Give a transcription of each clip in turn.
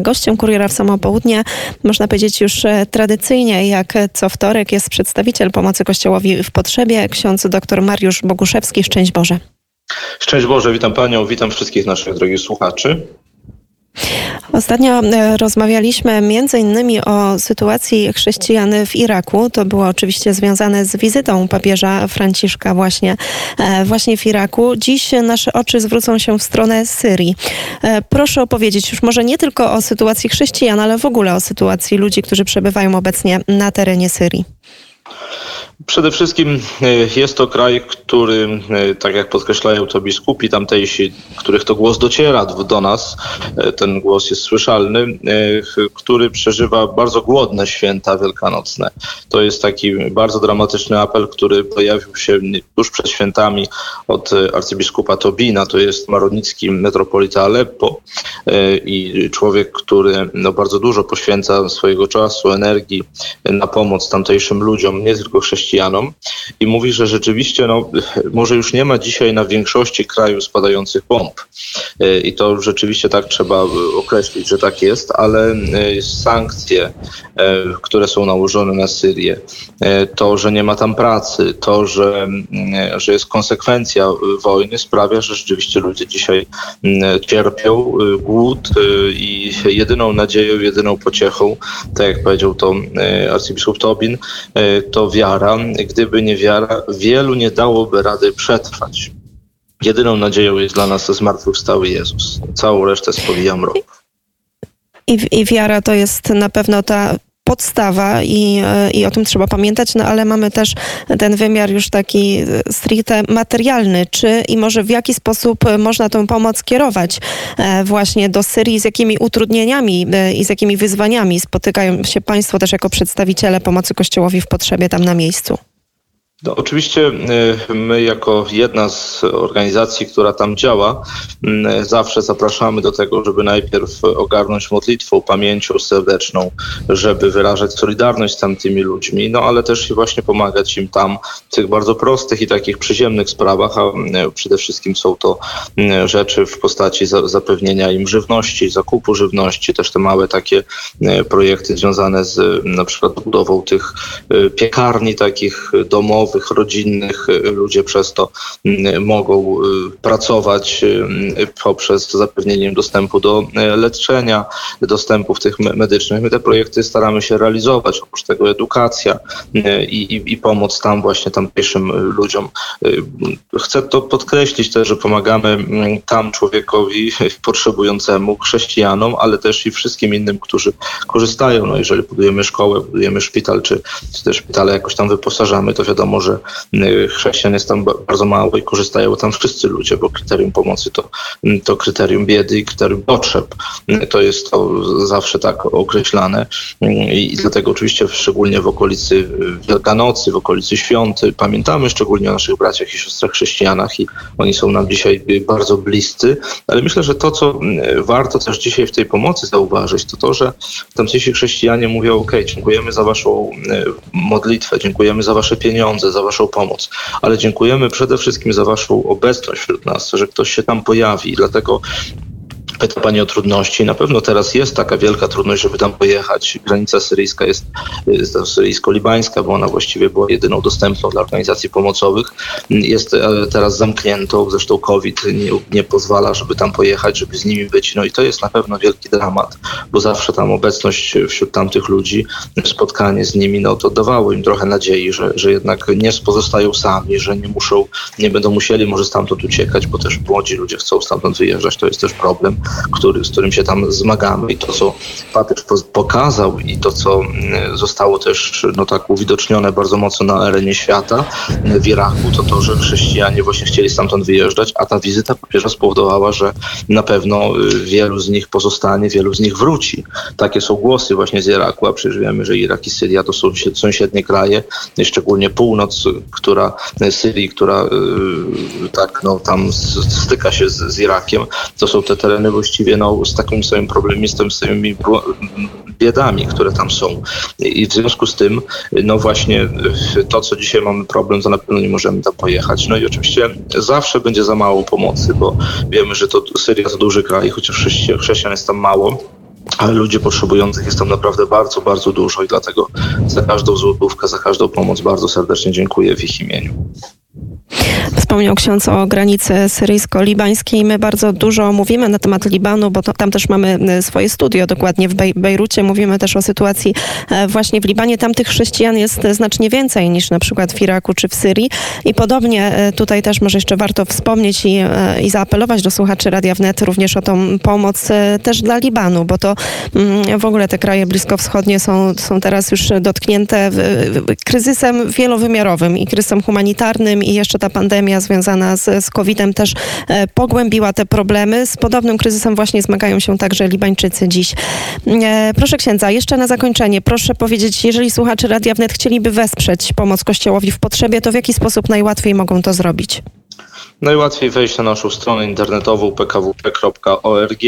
Gościem Kuriera w Samo Południe, można powiedzieć już e, tradycyjnie, jak co wtorek, jest przedstawiciel pomocy Kościołowi w potrzebie, ksiądz dr Mariusz Boguszewski. Szczęść Boże. Szczęść Boże, witam Panią, witam wszystkich naszych drogich słuchaczy. Ostatnio e, rozmawialiśmy innymi o sytuacji chrześcijan w Iraku. To było oczywiście związane z wizytą papieża Franciszka właśnie, e, właśnie w Iraku. Dziś nasze oczy zwrócą się w stronę Syrii. E, proszę opowiedzieć już może nie tylko o sytuacji chrześcijan, ale w ogóle o sytuacji ludzi, którzy przebywają obecnie na terenie Syrii. Przede wszystkim e, jest to kraj, który, e, tak jak podkreślają to biskupi tamtejsi, których to głos dociera do nas, e, ten głos jest słyszalny, który przeżywa bardzo głodne święta wielkanocne. To jest taki bardzo dramatyczny apel, który pojawił się tuż przed świętami od arcybiskupa Tobina, to jest maronicki metropolita Aleppo i człowiek, który no, bardzo dużo poświęca swojego czasu, energii na pomoc tamtejszym ludziom, nie tylko chrześcijanom, chrześcijanom i mówi, że rzeczywiście no, może już nie ma dzisiaj na większości krajów spadających bomb. E, I to rzeczywiście tak trzeba określić, że tak jest, ale e, sankcje, e, które są nałożone na Syrię, to, że nie ma tam pracy, to, że, że jest konsekwencja wojny sprawia, że rzeczywiście ludzie dzisiaj cierpią głód i jedyną nadzieją, jedyną pociechą, tak jak powiedział to arcybiskup Tobin, to wiara, gdyby nie wiara, wielu nie dałoby rady przetrwać. Jedyną nadzieją jest dla nas zmartwychwstały Jezus. Całą resztę spowija mrok. I, I wiara to jest na pewno ta podstawa i, i o tym trzeba pamiętać, no ale mamy też ten wymiar już taki stricte materialny. Czy i może w jaki sposób można tę pomoc kierować e, właśnie do Syrii, z jakimi utrudnieniami e, i z jakimi wyzwaniami spotykają się Państwo też jako przedstawiciele pomocy Kościołowi w potrzebie tam na miejscu? No, oczywiście y, my jako jedna z organizacji, która tam działa, y, zawsze zapraszamy do tego, żeby najpierw ogarnąć modlitwą, pamięcią serdeczną, żeby wyrażać solidarność z tamtymi ludźmi, no ale też i właśnie pomagać im tam w tych bardzo prostych i takich przyziemnych sprawach, a y, przede wszystkim są to rzeczy w postaci zapewnienia im żywności, zakupu żywności, też te małe takie projekty związane z na przykład budową tych piekarni takich domowych, domowych, rodzinnych. Y, ludzie przez to y, mogą y, pracować poprzez zapewnienie dostępu do leczenia, dostępów tych medycznych. My te projekty staramy się realizować. Oprócz tego edukacja i, i, i pomoc tam właśnie tamtejszym ludziom. Chcę to podkreślić też, że pomagamy tam człowiekowi potrzebującemu, chrześcijanom, ale też i wszystkim innym, którzy korzystają. No jeżeli budujemy szkołę, budujemy szpital, czy, czy też szpitale jakoś tam wyposażamy, to wiadomo, że y, chrześcijan jest tam bardzo mało i korzystają tam wszyscy ludzie, bo kryterium pomocy to, mm, to kryterium biedy i kryterium potrzeb. Y, to jest to zawsze tak określane y, i dlatego oczywiście szczególnie w okolicy Wielkanocy, w okolicy świąt pamiętamy szczególnie o naszych braciach i siostrach chrześcijanach i oni są nam dzisiaj bardzo bliscy, ale myślę, że to, co warto też dzisiaj w tej pomocy zauważyć, to to, że tamtejsi chrześcijanie mówią, ok, dziękujemy za waszą modlitwę, dziękujemy za wasze pieniądze, za Waszą pomoc, ale dziękujemy przede wszystkim za Waszą obecność wśród nas, że ktoś się tam pojawi. Dlatego Pyta Pani o trudności. Na pewno teraz jest taka wielka trudność, żeby tam pojechać. Granica syryjska jest, jest syryjsko-libańska, bo ona właściwie była jedyną dostępną dla organizacji pomocowych. Jest e, teraz zamkniętą, zresztą COVID nie, nie pozwala, żeby tam pojechać, żeby z nimi być. No i to jest na pewno wielki dramat, bo zawsze tam obecność wśród tamtych ludzi, spotkanie z nimi, no to dawało im trochę nadziei, że, że jednak nie pozostają sami, że nie muszą, nie będą musieli może stamtąd uciekać, bo też młodzi ludzie chcą stamtąd wyjeżdżać, to jest też problem który, z którym się tam zmagamy i to, co papież pokazał i to, co mm, zostało też no tak uwidocznione bardzo mocno na arenie świata w Iraku, to to, że chrześcijanie właśnie chcieli stamtąd wyjeżdżać, a ta wizyta papieża spowodowała, że na pewno y, wielu z nich pozostanie, wielu z nich wróci. Takie są głosy właśnie z Iraku, a przecież wiemy, że Irak i Syria to są sąsiednie kraje, szczególnie północ, która Syrii, która y, tak no, tam styka się z, z Irakiem, to są te tereny właściwie no, z takim samym problemistą, z tymi biedami, które tam są. I w związku z tym, no właśnie to, co dzisiaj mamy problem, to na pewno nie możemy tam pojechać. No i oczywiście zawsze będzie za mało pomocy, bo wiemy, że to Syria to duży kraj, chociaż chrześcijan jest tam mało ale ludzi potrzebujących jest tam naprawdę bardzo, bardzo dużo i dlatego za każdą złotówkę, za każdą pomoc bardzo serdecznie dziękuję w ich imieniu. Wspomniał ksiądz o granicy syryjsko-libańskiej. My bardzo dużo mówimy na temat Libanu, bo to, tam też mamy e, swoje studio dokładnie w Bej Bejrucie. Mówimy też o sytuacji e, właśnie w Libanie. Tam tych chrześcijan jest znacznie więcej niż na przykład w Iraku czy w Syrii. I podobnie e, tutaj też może jeszcze warto wspomnieć i, i zaapelować do słuchaczy Radia Wnet również o tą pomoc też dla Libanu, bo to mm, w ogóle te kraje bliskowschodnie są, są teraz już dotknięte kryzysem wielowymiarowym i kryzysem humanitarnym i jeszcze ta pandemia związana z, z COVID-em też e, pogłębiła te problemy. Z podobnym kryzysem właśnie zmagają się także Libańczycy dziś. E, proszę księdza, jeszcze na zakończenie, proszę powiedzieć, jeżeli słuchacze Radia Wnet chcieliby wesprzeć pomoc Kościołowi w potrzebie, to w jaki sposób najłatwiej mogą to zrobić? Najłatwiej wejść na naszą stronę internetową pkwp.org,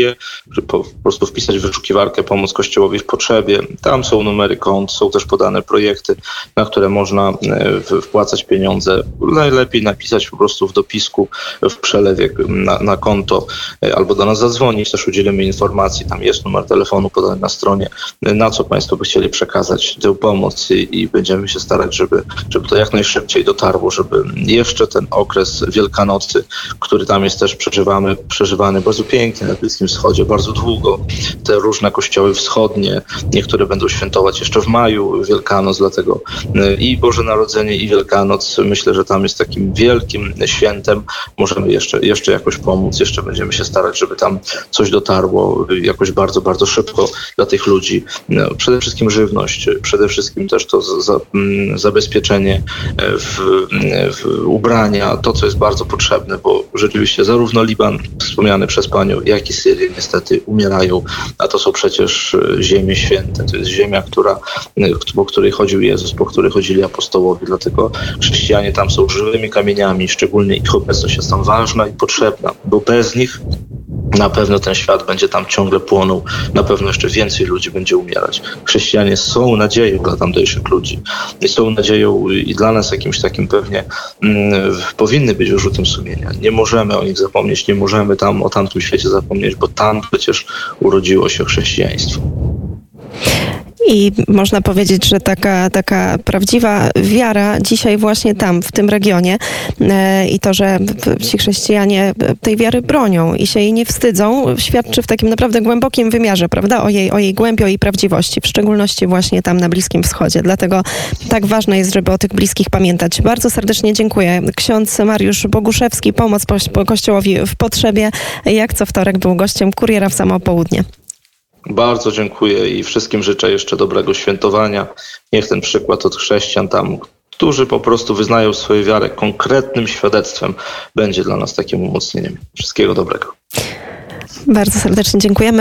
po prostu wpisać w wyszukiwarkę Pomoc Kościołowi w Potrzebie. Tam są numery kont, są też podane projekty, na które można e, wpłacać pieniądze. Najlepiej napisać po prostu w dopisku, w przelewie na, na konto e, albo do nas zadzwonić, też udzielimy informacji. Tam jest numer telefonu podany na stronie, na co Państwo by chcieli przekazać tę pomoc i, i będziemy się starać, żeby, żeby to jak najszybciej dotarło, żeby jeszcze ten okres Wielkanocy Wielkanocy, który tam jest też przeżywamy, przeżywany bardzo pięknie na Bliskim Wschodzie, bardzo długo. Te różne kościoły wschodnie, niektóre będą świętować jeszcze w maju Wielkanoc, dlatego y, i Boże Narodzenie i Wielkanoc myślę, że tam jest takim wielkim świętem. Możemy jeszcze, jeszcze jakoś pomóc, jeszcze będziemy się starać, żeby tam coś dotarło jakoś bardzo, bardzo szybko dla tych ludzi. No, przede wszystkim żywność, przede wszystkim też to za, mm, zabezpieczenie e, w, w ubrania, to co jest bardzo potrzebne potrzebne, bo rzeczywiście zarówno Liban, wspomniany przez Panią, jak i Syria niestety umierają, a to są przecież e, ziemie święte. To jest ziemia, która, e, po której chodził Jezus, po której chodzili apostołowie. Dlatego chrześcijanie tam są żywymi kamieniami, szczególnie ich obecność jest tam ważna i potrzebna, bo bez nich na pewno ten świat będzie tam ciągle płonął, na pewno jeszcze więcej ludzi będzie umierać. Chrześcijanie są nadzieją dla tamtejszych ludzi i są nadzieją i dla nas jakimś takim pewnie mm, powinny być wyrzutem sumienia. Nie możemy o nich zapomnieć, nie możemy tam o tamtym świecie zapomnieć, bo tam przecież urodziło się chrześcijaństwo. I można powiedzieć, że taka, taka prawdziwa wiara dzisiaj właśnie tam, w tym regionie e, i to, że ci chrześcijanie tej wiary bronią i się jej nie wstydzą, świadczy w takim naprawdę głębokim wymiarze, prawda, o jej, o jej głębi, o jej prawdziwości, w szczególności właśnie tam na Bliskim Wschodzie. Dlatego tak ważne jest, żeby o tych bliskich pamiętać. Bardzo serdecznie dziękuję. Ksiądz Mariusz Boguszewski, pomoc po Kościołowi w potrzebie, jak co wtorek był gościem Kuriera w samo południe. Bardzo dziękuję i wszystkim życzę jeszcze dobrego świętowania. Niech ten przykład od chrześcijan tam, którzy po prostu wyznają swoją wiarę konkretnym świadectwem, będzie dla nas takim umocnieniem. Wszystkiego dobrego. Bardzo serdecznie dziękujemy.